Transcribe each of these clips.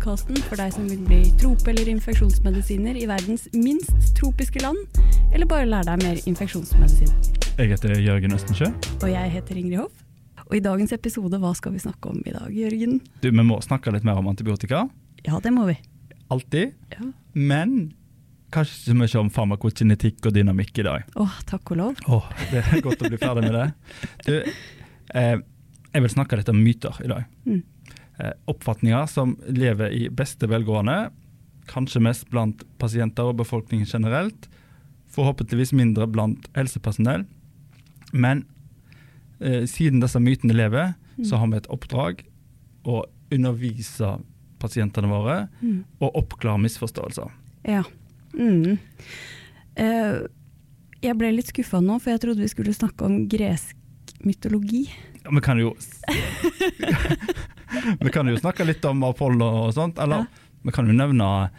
Podkasten for deg som vil bli trope- eller infeksjonsmedisiner i verdens minst tropiske land, eller bare lære deg mer infeksjonsmedisin. Jeg heter Jørgen Østensjø. Og jeg heter Ingrid Hoff. Og i dagens episode, hva skal vi snakke om i dag, Jørgen? Du, Vi må snakke litt mer om antibiotika. Ja, det må vi. Alltid. Ja. Men kanskje så mye om farmakokinetikk og dynamikk i dag. Åh, takk og lov. Åh, Det er godt å bli ferdig med det. Du, eh, jeg vil snakke litt om myter i dag. Mm. Eh, oppfatninger som lever i beste velgående, kanskje mest blant pasienter og befolkningen generelt. Forhåpentligvis mindre blant helsepersonell. Men eh, siden disse mytene lever, så har vi et oppdrag å undervise pasientene våre Mm. og oppklare misforståelser. Ja. Mm. Uh, jeg ble litt skuffa nå, for jeg trodde vi skulle snakke om gresk mytologi. Ja, Vi kan jo Vi kan jo snakke litt om Apollo og sånt, eller Ja. vi kan jo nevne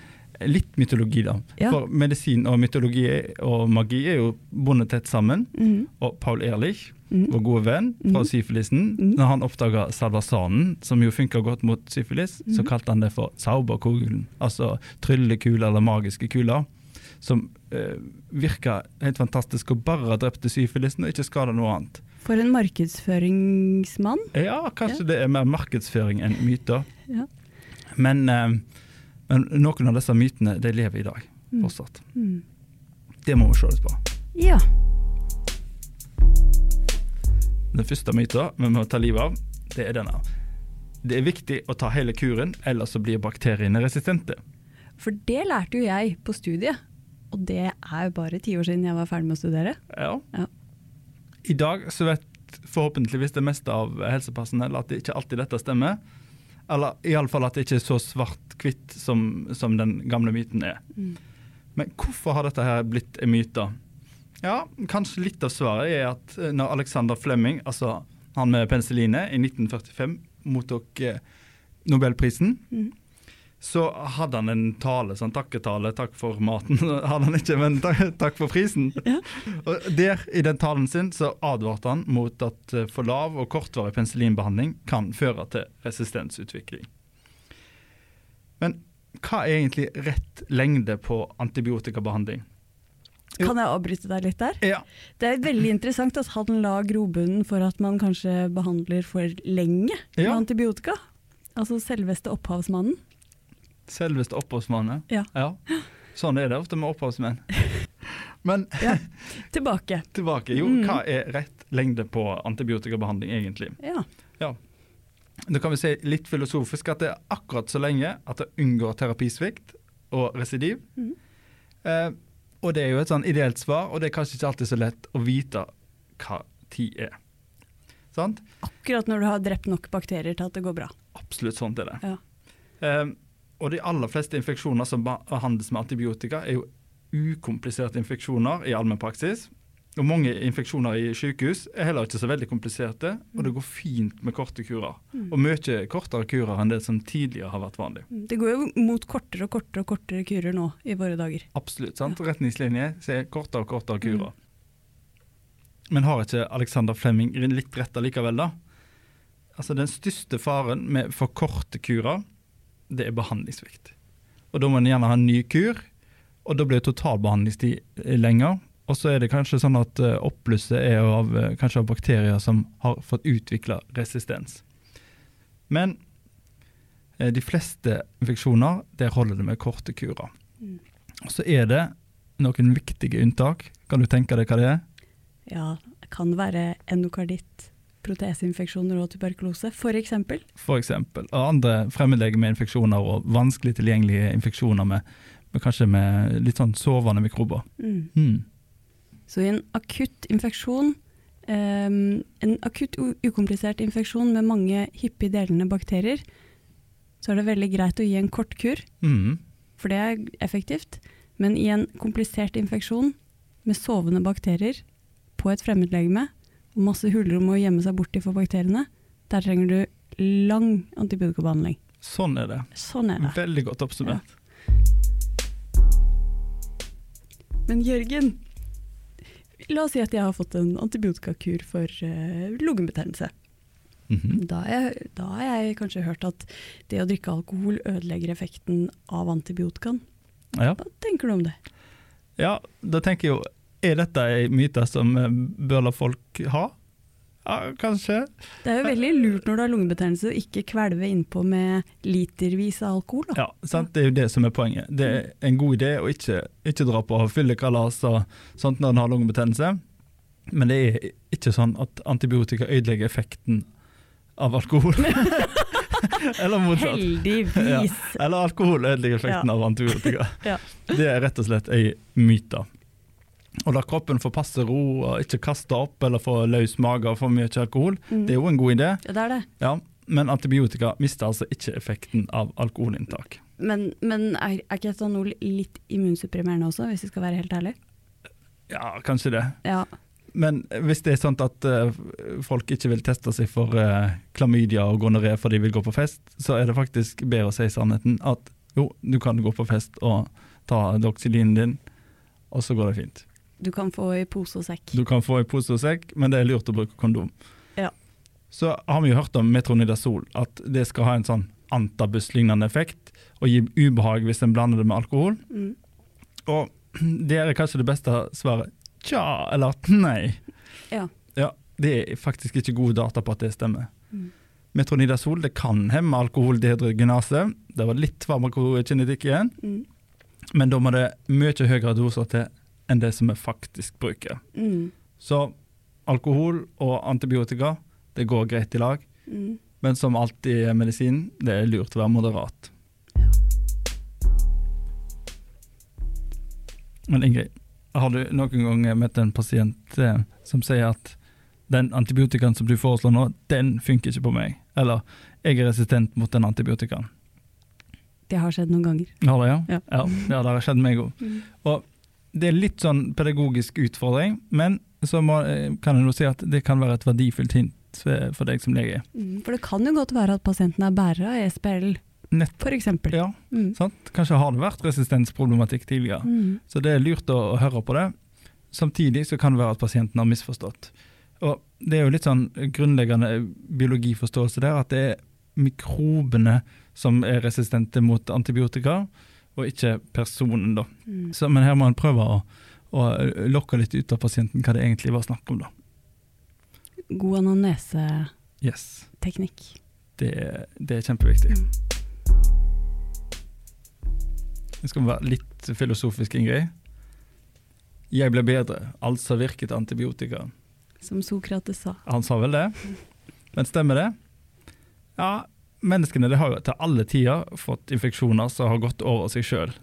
litt mytologi, da. Ja. For medisin og mytologi og magi er jo bundet tett sammen. Mm. Og Paul Ehrlich, Mm. vår gode venn fra mm. syfilisen, Mhm. når han oppdaga salvasanen, som jo funka godt mot syfilis, så Mhm. kalte han det for sauberkugeln, altså tryllekuler eller magiske kuler. Som eh, virka helt fantastisk og bare drepte syfilisen og ikke skada noe annet. For en markedsføringsmann. Ja, kanskje det er mer markedsføring enn myter. Ja. Men, eh, men noen av disse mytene de lever i dag Mm. fortsatt. Mm. Det må vi se litt på. Ja. Den første myten vi må ta livet av, det er denne. Det er viktig å ta hele kuren, ellers så blir bakteriene resistente. For det lærte jo jeg på studiet. Og det er jo bare ti år siden jeg var ferdig med å studere. Ja. Ja. I dag så vet forhåpentligvis det meste av helsepersonell at det ikke alltid dette stemmer. Eller iallfall at det ikke er så svart-hvitt som, som den gamle myten er. Mm. Men hvorfor har dette her blitt en myte? Ja, kanskje litt av svaret er at eh, når Alexander Flemming, altså han med penicillinet, i 1945 mottok eh, Nobelprisen, Mm. Så hadde han en tale, sånn takketale, takk for maten, hadde han ikke, men takk, takk for prisen. Ja. Og der, i den talen sin, så advarte han mot at eh, for lav og kortvarig penicillinbehandling kan føre til resistensutvikling. Men hva er egentlig rett lengde på antibiotikabehandling? Jo. Kan jeg avbryte deg litt der? Ja, Det er veldig interessant at han la grobunnen for at man kanskje behandler for lenge med Ja. antibiotika. Altså selveste opphavsmannen. Selveste opphavsmannen. Ja. Sånn er det ofte med opphavsmenn. Men Ja. Tilbake. tilbake. Jo, Mm. hva er rett lengde på antibiotikabehandling egentlig? Ja. Da kan vi si litt filosofisk at det er akkurat så lenge at det unngår terapisvikt og residiv. Mm. Eh, og det er jo et sånn ideelt svar, og det er kanskje ikke alltid så lett å vite hva tid er. Sant? Akkurat når du har drept nok bakterier til at det går bra. Absolutt sånt er det. Ja. Eh, og de aller fleste infeksjoner som behandles med antibiotika, er jo ukompliserte infeksjoner i allmennpraksis. Og mange infeksjoner i sykehus er heller ikke så veldig kompliserte, og det går fint med korte kurer. Mm. Og mye kortere kurer enn det som tidligere har vært vanlig. Det går jo mot kortere og kortere og kortere kurer nå i våre dager. Absolutt. sant? Retningslinjer sier kortere og kortere kurer. Men har ikke Alexander Flemming litt rett allikevel, da? Altså Den største faren med for korte kurer, det er behandlingssvikt. Og Da må en gjerne ha en ny kur, og da blir totalbehandlingstid eh, lenger. Og så er det kanskje sånn at eh, oppblusset er av, eh, kanskje av bakterier som har fått utvikla resistens. Men de fleste infeksjoner, der holder det med korte kurer. Mm. Og så er det noen viktige unntak. Kan du tenke deg hva det er? Ja, det kan være endokarditt, proteseinfeksjoner og tuberkulose, f.eks. Eksempel. Og andre fremmedlegemeinfeksjoner og vanskelig tilgjengelige infeksjoner med, med kanskje med litt sånn sovende mikrober. Mm. Mm. Så i en akutt infeksjon, um, en akutt ukomplisert infeksjon med mange hyppig delende bakterier, så er det veldig greit å gi en kort kur, Mm. for det er effektivt. Men i en komplisert infeksjon med sovende bakterier på et fremmedlegeme, masse hulrom å gjemme seg borti for bakteriene, der trenger du lang antibiotikabehandling. Sånn er det. Sånn er det. Veldig godt oppsummert. Men Jørgen, la oss si at jeg har fått en antibiotikakur for uh, lungebetennelse. Mhm. Da har jeg, da har jeg kanskje hørt at det å drikke alkohol ødelegger effekten av antibiotikaen. ja. Hva tenker du om det? ja, da tenker jeg jo Er dette en myte som eh, bør la folk ha? Ja, kanskje. Det er jo veldig lurt når du har lungebetennelse å ikke kvelve innpå med litervis av alkohol. Da. Ja, sant? Det er jo det som er poenget. Det er en god idé å ikke, ikke dra på fyllekalas og sånt når en har lungebetennelse. Men det er ikke sånn at antibiotika ødelegger effekten av alkohol. Eller motsatt. Heldigvis. Eller alkohol ødelegger effekten Ja. av antibiotika. Ja. Det er rett og slett ei myte. Å la kroppen få passe ro og ikke kaste opp eller få løs mage og for mye alkohol, Mm. det er jo en god idé. Ja, det er det. Ja, men antibiotika mister altså ikke effekten av alkoholinntak. Men, men er, er ikke etanol litt immunsupprimerende også, hvis vi skal være helt ærlig? Ja, kanskje det. Ja. Men hvis det er sånn at uh, folk ikke vil teste seg for uh, klamydia og gonoré for de vil gå på fest, så er det faktisk bedre å si sannheten at jo, du kan gå på fest og ta doxylinen din, og så går det fint. Du kan få i pose og sekk. Du kan få i pose og sekk, men det er lurt å bruke kondom. Ja. Så har vi jo hørt om metronidazol, at det skal ha en sånn antabus-lignende effekt og gi ubehag hvis en blander det med alkohol. Mm. Og det er kanskje det beste svaret. Tja, eller nei. Ja. Ja, det er faktisk ikke gode data på at det stemmer. Mm. Metronidazol det kan hemme alkoholdehydrogenase. Det var litt farmakokinetikk igjen, Mm. men da må det mye høyere doser til enn det som vi faktisk bruker. Mm. Så alkohol og antibiotika det går greit i lag, Mm. men som alltid i medisin, det er lurt å være moderat. Ja. Men Ingrid, har du noen gang møtt en pasient eh, som sier at den antibiotikaen som du foreslår nå, den funker ikke på meg, eller jeg er resistent mot den antibiotikaen? Det har skjedd noen ganger. Har det, ja? Ja. Ja, det har skjedd meg òg. Mm. Og det er litt sånn pedagogisk utfordring, men så må, eh, kan jeg nå si at det kan være et verdifullt hint eh, for deg som lege. Mm. For det kan jo godt være at pasienten er bærer av ESBL, f.eks. ja, Mm. sant? Kanskje har det vært resistensproblematikk tidligere, Mm. så det er lurt å, å høre på det. Samtidig så kan det være at pasienten har misforstått. Og det er jo litt sånn grunnleggende biologiforståelse der, at det er mikrobene som er resistente mot antibiotika, og ikke personen, da. Mm. Så, men her må en prøve å, å lokke litt ut av pasienten hva det egentlig var snakk om, da. God anamneseteknikk. Yes. Det, det er kjempeviktig. Nå skal være litt filosofisk, Ingrid. Jeg ble bedre, altså virket antibiotika. Som Sokrates sa. Han sa vel det? Men stemmer det? Ja, menneskene har jo til alle tider fått infeksjoner som har gått over seg sjøl.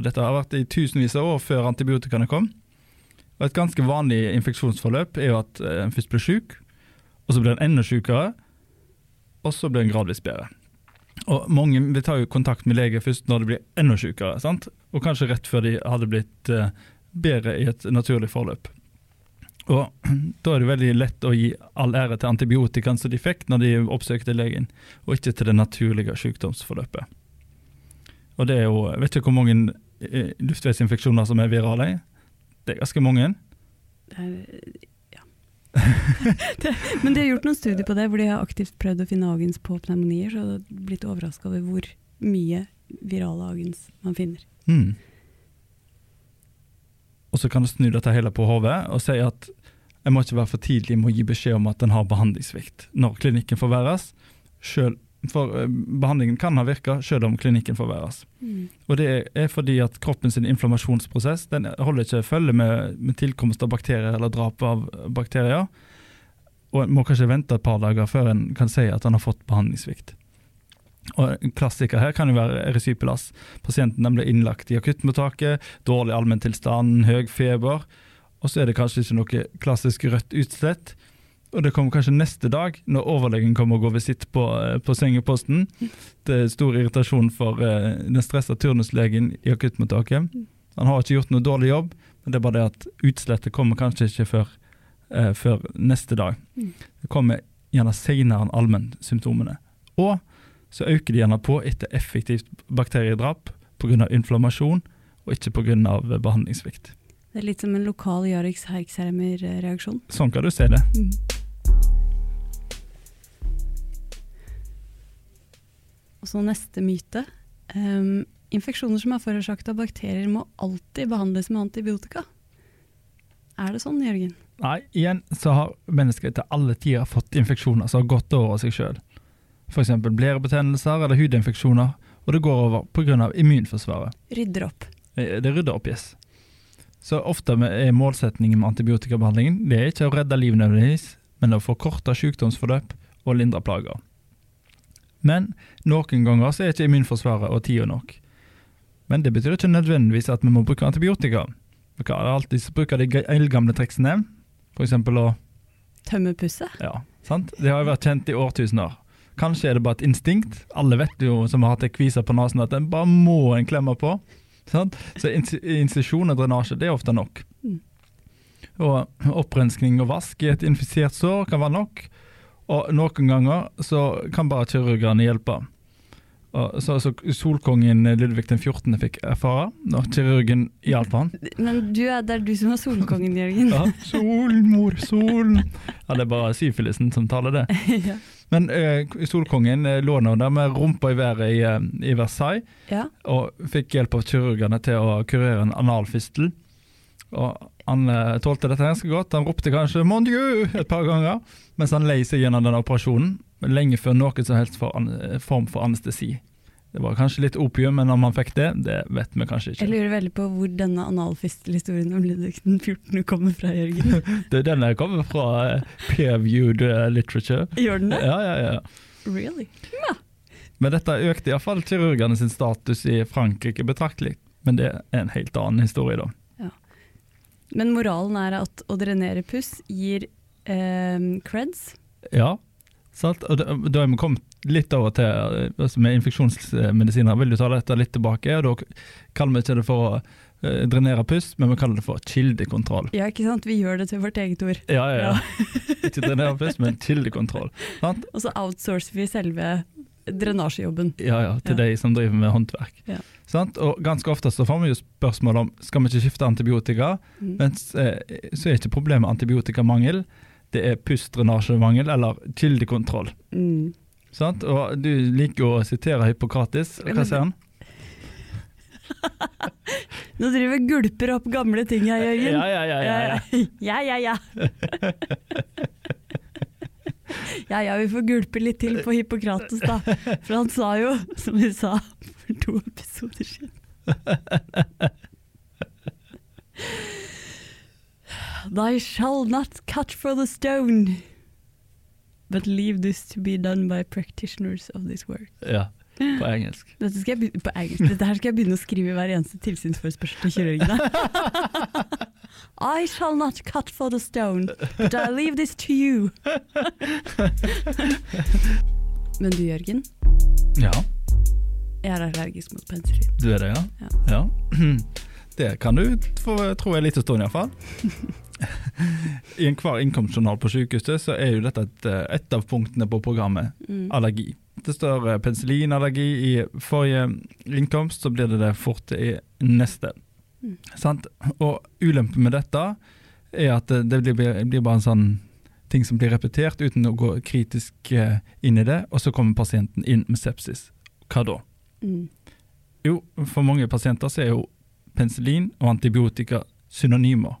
Dette har vært i tusenvis av år før antibiotikaene kom. Og Et ganske vanlig infeksjonsforløp er jo at eh, en først blir syk, og så blir en enda sykere, og så blir en gradvis bedre. Og Mange vil ta jo kontakt med lege først når de blir enda sykere, og kanskje rett før de hadde blitt eh, bedre i et naturlig forløp. Og Da er det veldig lett å gi all ære til antibiotikaen som de fikk når de oppsøkte legen, og ikke til det naturlige sykdomsforløpet. Og det er jo, jeg vet ikke hvor mange eh, luftveisinfeksjoner som er virale. Det er ganske mange. Ja. det, men de har gjort noen studier på det, hvor de har aktivt prøvd å finne agens på pneumonier, så jeg har blitt overraska over hvor mye virale agens man finner. Mm. Og så kan du snu dette hele på hodet og si at jeg må ikke være for tidlig med å gi beskjed om at en har behandlingssvikt når klinikken forverres. Selv, for eh, behandlingen kan ha virka selv om klinikken forverres. Og det er fordi at kroppens inflammasjonsprosess den holder ikke følge med, med tilkomst av bakterier eller drap av bakterier. Og en må kanskje vente et par dager før en kan si at en har fått behandlingssvikt. Og En klassiker her kan jo være erysipelas. Pasienten ble innlagt i akuttmottaket, dårlig allmenntilstand, høy feber. Og så er det kanskje ikke noe klassisk rødt utslett. Og det kommer kanskje neste dag, når overlegen kommer og går visitt på, eh, på sengeposten. Det er stor irritasjon for uh, den stressa turnuslegen i akuttmottaket. Han har ikke gjort noe dårlig jobb, men det er bare det at utslettet kommer kanskje ikke før, uh, før neste dag. Mm. Det kommer gjerne senere enn allmennsymptomene. Og så øker de gjerne på etter effektivt bakteriedrap pga. inflammasjon, og ikke pga. behandlingssvikt. Det er litt som en lokal Jarix Herxheimer-reaksjon. Sånn kan du se det. Mm. Og så neste myte. Um, infeksjoner som er forårsaket av bakterier må alltid behandles med antibiotika. Er det sånn, Jørgen? Nei, igjen så har mennesker til alle tider fått infeksjoner som har gått over seg sjøl. F.eks. blærebetennelser eller hudinfeksjoner, og det går over pga. immunforsvaret. Rydder opp. Eh, Det rydder opp, yes. Så ofte er målsetningen med antibiotikabehandlingen det er ikke å redde liv nødvendigvis, men å forkorte sykdomsforløp og lindre plager. Men noen ganger så er ikke immunforsvaret og tida nok. Men det betyr ikke nødvendigvis at vi må bruke antibiotika. Vi kan alltid bruke de eldgamle triksene, f.eks. å Tømme pusset? ja, sant? Det har jo vært kjent i årtusener. Kanskje er det bare et instinkt. Alle vet jo som har hatt kviser kvise på nesen at den bare må en klemme på. Sant? Så institusjon og drenasje det er ofte nok. Mm. Og opprenskning og vask i et infisert sår kan være nok. Og noen ganger så kan bare kirurgene hjelpe. Så, så Solkongen Ludvig den 14. fikk erfare når kirurgen hjalp han. Men du er, det er du som er solkongen, Jørgen. Ja, mor, solen. Ja, det er bare syfilisen som taler det. ja. Men uh, Solkongen eh, lå nå der med rumpa i været i, eh, i Versailles, ja. og fikk hjelp av kirurgene til å kurere en analfistel. Og han uh, tålte dette ganske godt. Han ropte kanskje 'mon Dieu' et par ganger, mens han lei seg gjennom den operasjonen, lenge før noen som helst for form for anestesi. Det var kanskje litt opium, men om han fikk det, det vet vi kanskje ikke. Jeg lurer veldig på hvor denne analfistelhistorien om Ludvig den 14. kommer fra, Jørgen. Det, den der kommer fra eh, peer-viewed eh, literature. Gjør den det? Ja, ja, ja. Really? Ja. Men dette økte iallfall kirurgene sin status i Frankrike betraktelig. Men det er en helt annen historie, da. Ja. Men moralen er at å drenere puss gir eh, creds. Ja, sant? Og da, da er vi kommet litt over til altså med infeksjonsmedisiner. Vil du ta dette litt tilbake? Og da kaller vi ikke det for å eh, drenere pust, men vi kaller det for kildekontroll. Ja, ikke sant? Vi gjør det til vårt eget ord. Ja, ja, ja. ikke drenere pust, men kildekontroll. Sant? Og så outsourcer vi selve drenasjejobben. Ja, ja, til Ja. de som driver med håndverk. Ja. Sant? Og ganske ofte så får vi jo spørsmål om skal vi ikke skifte antibiotika, Mm. men eh, så er ikke problemet antibiotikamangel, det er pustdrenasjemangel eller kildekontroll. Mm. Sant? Og du liker å sitere Hippokratis. Hva sier han? Nå driver vi gulper opp gamle ting her, Jørgen. Ja, ja, ja. ja, ja. ja, ja, ja. Ja, ja, vi får gulpe litt til på Hippokrates, da. For han sa jo, som vi sa for to episoder siden Thy shall not cut for the stone, but leave this to be done by practitioners of this work. ja. På engelsk. Dette, skal jeg begynne, på engelsk. Dette her skal jeg begynne å skrive i hver eneste tilsynsforespørsel til kirurgene. I shall not cut for the stone, but I leave this to you. Men du Jørgen, Ja, jeg er allergisk mot penicillin. du er det, ja? Ja. ja. Det kan du få tro en liten stund iallfall. I enhver innkomstjournal på sykehuset så er jo dette et, eh, et av punktene på programmet Mm. allergi. Det står eh, penicillinallergi i forrige innkomst, så blir det det fort i neste. Mm. Sant? Og ulempen med dette er at det blir, blir bare en sånn ting som blir repetert uten å gå kritisk eh, inn i det, og så kommer pasienten inn med sepsis. Hva da? Mm. Jo, for mange pasienter så er jo penicillin og antibiotika synonymer.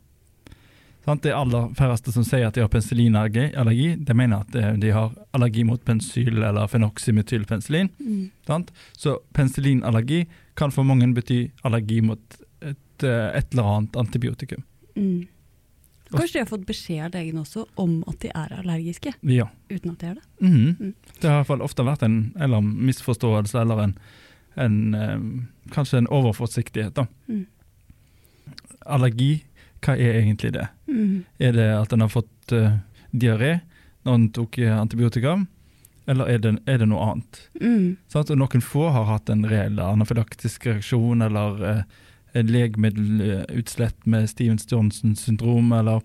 Sant? De aller færreste som sier at de har penicillinallergi, allergi, de mener at eh, de har allergi mot pensyl eller fenoksymetylpenicillin. Mm. Så penicillinallergi kan for mange bety allergi mot et, eh, et eller annet antibiotikum. Mm. Kanskje de har fått beskjed av legen også om at de er allergiske, Ja. uten at de er det. Mhm. Mm. Det har i hvert fall ofte vært en eller misforståelse eller en, en kanskje en overforsiktighet. Mm. Allergi, hva er egentlig det? Mm. Er det at en har fått uh, diaré når en tok eh, antibiotika, eller er det, er det noe annet? Mm. Sånn at noen få har hatt en reell anafylaktisk reaksjon eller uh, et legemiddelutslett med Stevens Johnson syndrom, eller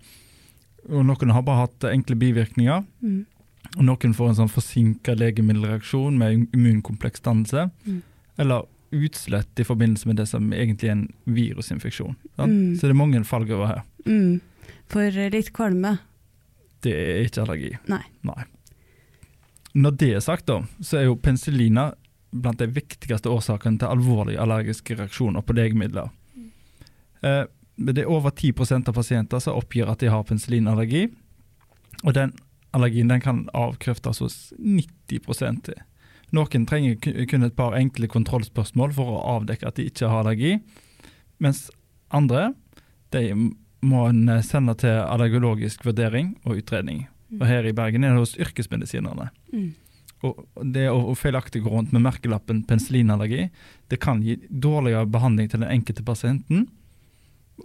og noen har bare hatt enkle bivirkninger. Mm. Og noen får en sånn forsinka legemiddelreaksjon med immunkompleksdannelse, Mm. eller utslett i forbindelse med det som egentlig er en virusinfeksjon. Mm. Så det er mange fallgruver her. Mm. For litt kvalme. Det er ikke allergi. Nei. Når det er sagt, da, så er jo penicillina blant de viktigste årsakene til alvorlige allergiske reaksjoner på legemidler. Eh, det er over 10% av pasienter som oppgir at de har penicillinallergi. Og den allergien den kan avkreftes hos 90 til. Noen trenger kun et par enkle kontrollspørsmål for å avdekke at de ikke har allergi, mens andre de må en sende til allergologisk vurdering og utredning. Og her i Bergen er det hos yrkesmedisinerne. Mm. Og det å, feilaktig gå rundt med merkelappen penicillinallergi, det kan gi dårligere behandling til den enkelte pasienten,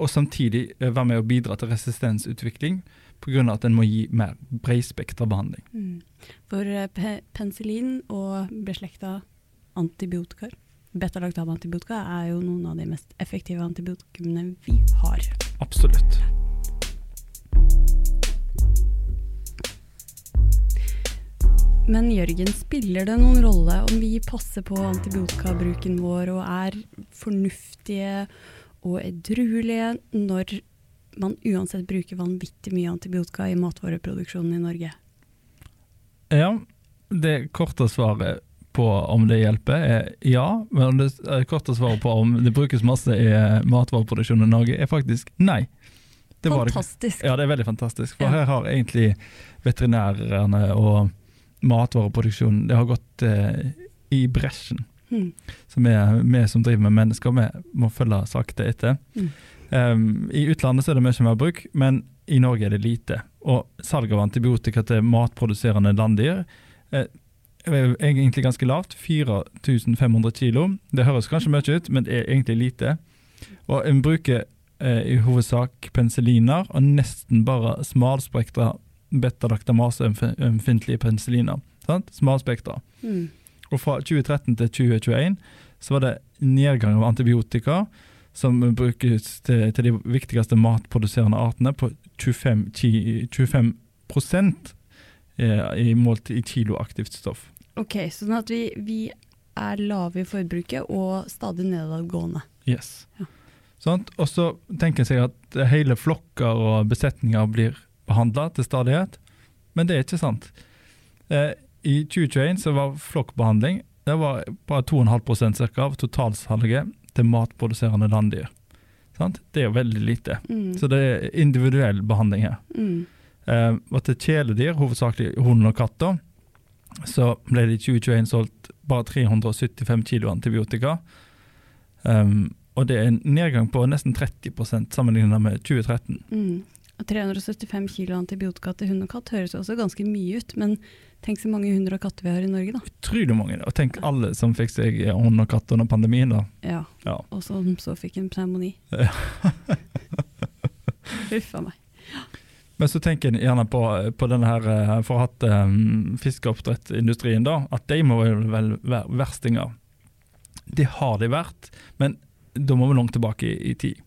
og samtidig være med å bidra til resistensutvikling pga. at en må gi mer bredspektra behandling. Mm. For eh, pe penicillin og beslekta antibiotika, betalaktam-antibiotika, er jo noen av de mest effektive antibiotikumene vi har. Absolutt. Men Jørgen, spiller det noen rolle om vi passer på antibiotikabruken vår og er fornuftige og edruelige når man uansett bruker vanvittig mye antibiotika i matvareproduksjonen i Norge? Ja, det korte svaret på om det hjelper, er ja. Men det korte svaret på om det brukes masse i matvareproduksjonen i Norge, er faktisk nei. Det fantastisk. Det, ja, det er veldig fantastisk. For ja. her har egentlig veterinærene og matvareproduksjonen det har gått eh, i bresjen. Mm. Så vi, vi, som driver med mennesker, vi må følge sakte etter. Mm. Um, I utlandet så er det mye mer bruk, men i Norge er det lite. Og salg av antibiotika til matproduserende landdyr eh, egentlig ganske lavt. 4500 kilo. Det høres kanskje mye ut, men det er egentlig lite. Og en bruker eh, i hovedsak penicilliner og nesten bare smalspektra beta-laktamase-ømfintlige penicilliner. Sant? Smalspektra. Mm. Og fra 2013 til 2021 så var det nedgang av antibiotika som brukes til, til de viktigste matproduserende artene, på 25, 25 eh, i målt i kilo aktivt stoff. Ok, Sånn at vi, vi er lave i forbruket og stadig nedadgående. Yes. Ja. Sånn, og så tenker jeg seg at hele flokker og besetninger blir behandla til stadighet, men det er ikke sant. Eh, I 2021 så var flokkbehandling det var bare 2,5 cirka av totalsalget til matproduserende landdyr. Sant? Det er jo veldig lite. Mm. Så det er individuell behandling her. Mm. Eh, og til kjæledyr, hovedsakelig hund og katter, så ble det i 2021 solgt bare 375 kilo antibiotika. Um, og det er en nedgang på nesten 30% sammenlignet med 2013. Mm. 375 kilo antibiotika til hund og katt høres også ganske mye ut, men tenk så mange hunder og katter vi har i Norge, da. Utrolig mange. Og tenk alle som fikk seg hund og katt under pandemien, da. Ja, ja. og som så fikk en pneumoni. Ja. Huff a meg. Men så tenker jeg gjerne på, på denne her eh, forhatte um, fiskeoppdrettsindustrien, da. At de må vel være verstinger. Det har de vært, men da må vi langt tilbake i, i tid.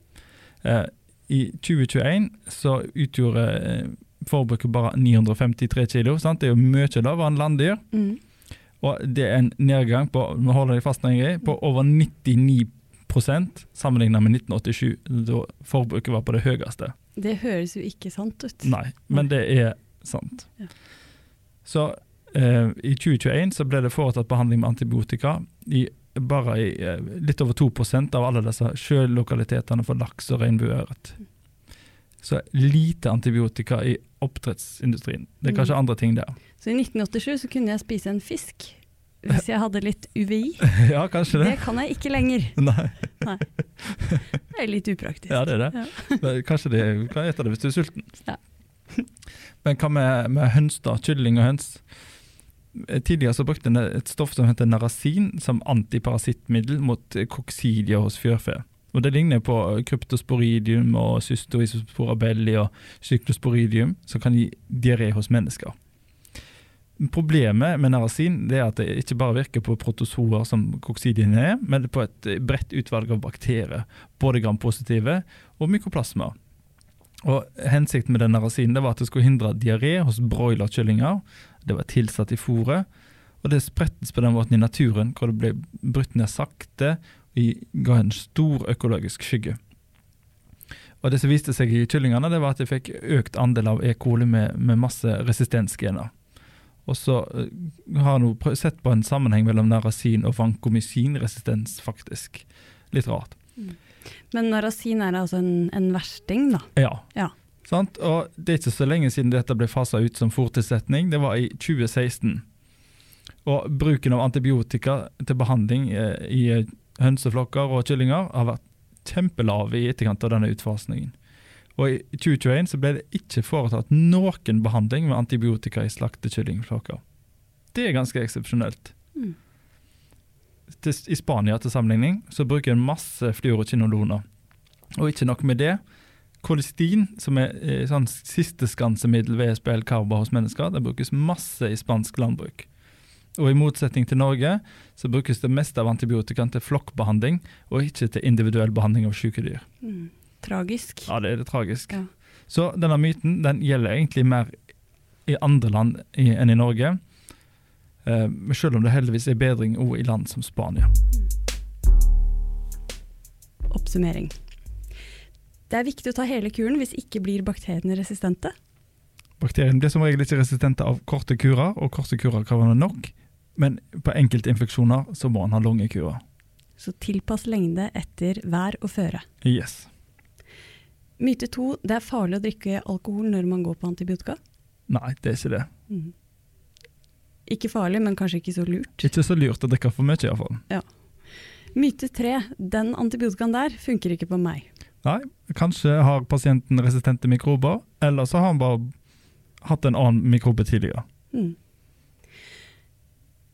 Eh, i 2021 så utgjorde eh, forbruket bare 953 kilo. Sant? Det er jo mye lavere enn landdyr. Mm. Og det er en nedgang på nå holder jeg fast på over 99% sammenlignet med 1987, da forbruket var på det høyeste. Det høres jo ikke sant ut. Nei, men det er sant. Ja. Så eh, i 2021 så ble det foretatt behandling med antibiotika i bare i eh, litt over 2 av alle disse sjølokalitetene for laks og regnbueørret. Så lite antibiotika i oppdrettsindustrien. Det er kanskje mm. andre ting der. Så i 1987 så kunne jeg spise en fisk hvis jeg hadde litt UVI. ja, kanskje Det Det kan jeg ikke lenger. Nei. Nei. Det er litt upraktisk. Ja, det er det. Ja. kanskje det kan spise det hvis du er sulten. Ja. Men hva med, med høns, da? Kylling og høns? Eh, tidligere så brukte en et stoff som heter narasin som antiparasittmiddel mot koksidier hos fjørfe. Og Det ligner på kryptosporidium og cystoisosporabelli og syklosporidium, som kan gi diaré hos mennesker. Problemet med narasin er at det ikke bare virker på protozoer som koksidiene er, men på et bredt utvalg av bakterier, både grampositive og mykoplasma. Og Hensikten med den narasinen var at det skulle hindre diaré hos broilerkyllinger, det var tilsatt i fôret, og det sprettes på den måten i naturen, hvor det ble brutt ned sakte og ga en stor økologisk skygge. Og Det som viste seg i kyllingene, det var at de fikk økt andel av E. coli med, med masse resistensgener. Og så eh, har han sett på en sammenheng mellom narasin og vankomysinresistens, faktisk. Litt rart. Men narasin er altså en, en versting, da. Ja. Ja. Sant? Og det er ikke så lenge siden dette ble fasa ut som fòrtilsetning. Det var i 2016. Og bruken av antibiotika til behandling eh, i hønseflokker og kyllinger har vært kjempelav i etterkant av denne utfasningen. Og i 2021 så ble det ikke foretatt noen behandling med antibiotika i slaktekyllingflokker. Det er ganske eksepsjonelt. Mm. I Spania til sammenligning så bruker en masse fluorokinoloner. Og ikke nok med det. Kolistin, som er eh, sånn sistestansemiddel ved SPL-karba hos mennesker, det brukes masse i spansk landbruk. Og i motsetning til Norge så brukes det meste av antibiotikaen til flokkbehandling, og ikke til individuell behandling av syke dyr. Mm. Tragisk. Ja, det er det tragisk. Ja. Så denne myten den gjelder egentlig mer i andre land enn i Norge. Eh, selv om det heldigvis er bedring òg i land som Spania. Oppsummering. Det er viktig å ta hele kuren hvis ikke blir bakteriene resistente. Bakteriene blir som regel ikke resistente av korte kurer, og korte kurer kan være nok. Men på enkelte infeksjoner så må man ha lange kurer. Så tilpass lengde etter vær og føre. Yes. Myte to, det er farlig å drikke alkohol når man går på antibiotika. Nei, det er ikke det. Mm. Ikke farlig, men kanskje ikke så lurt. Ikke så lurt å drikke for mye, iallfall. Myte tre, den antibiotikaen der funker ikke på meg. Nei, kanskje har pasienten resistente mikrober, eller så har han bare hatt en annen mikrobe tidligere. Mm.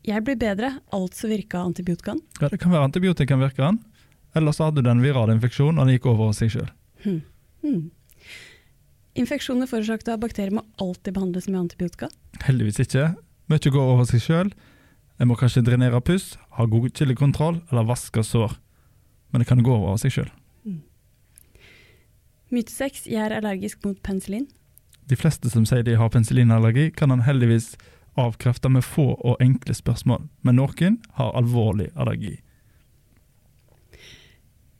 Jeg blir bedre, altså virka antibiotikaen. Ja, Det kan være antibiotikaen virker eller så hadde du en viral infeksjon og den gikk over av seg sjøl. Hmm. Hmm. Infeksjoner forårsaket av bakterier må alltid behandles med antibiotika. Heldigvis ikke. Mye går over seg sjøl. En må kanskje drenere puss, ha god kildekontroll eller vaske sår. Men det kan gå over av seg sjøl. Myte seks, jeg er allergisk mot penicillin. De fleste som sier de har penicillinallergi, kan han heldigvis avkrefte med få og enkle spørsmål, men noen har alvorlig allergi.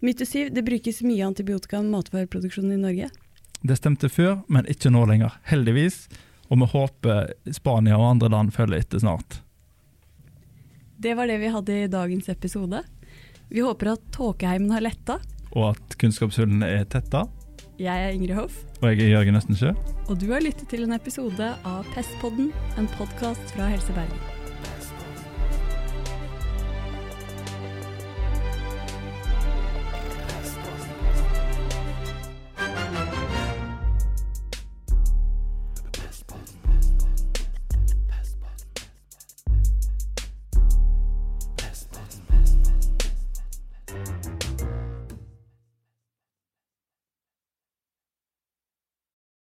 Myte syv, det brukes mye antibiotika i matvareproduksjonen i Norge. Det stemte før, men ikke nå lenger, heldigvis. Og vi håper Spania og andre land følger etter snart. Det var det vi hadde i dagens episode. Vi håper at tåkeheimen har letta. Og at kunnskapshullene er tetta. Jeg er Ingrid Hoff, Og jeg er Jørgen Østensjø. og du har lyttet til en episode av Pestpodden, en podkast fra Helse Bergen.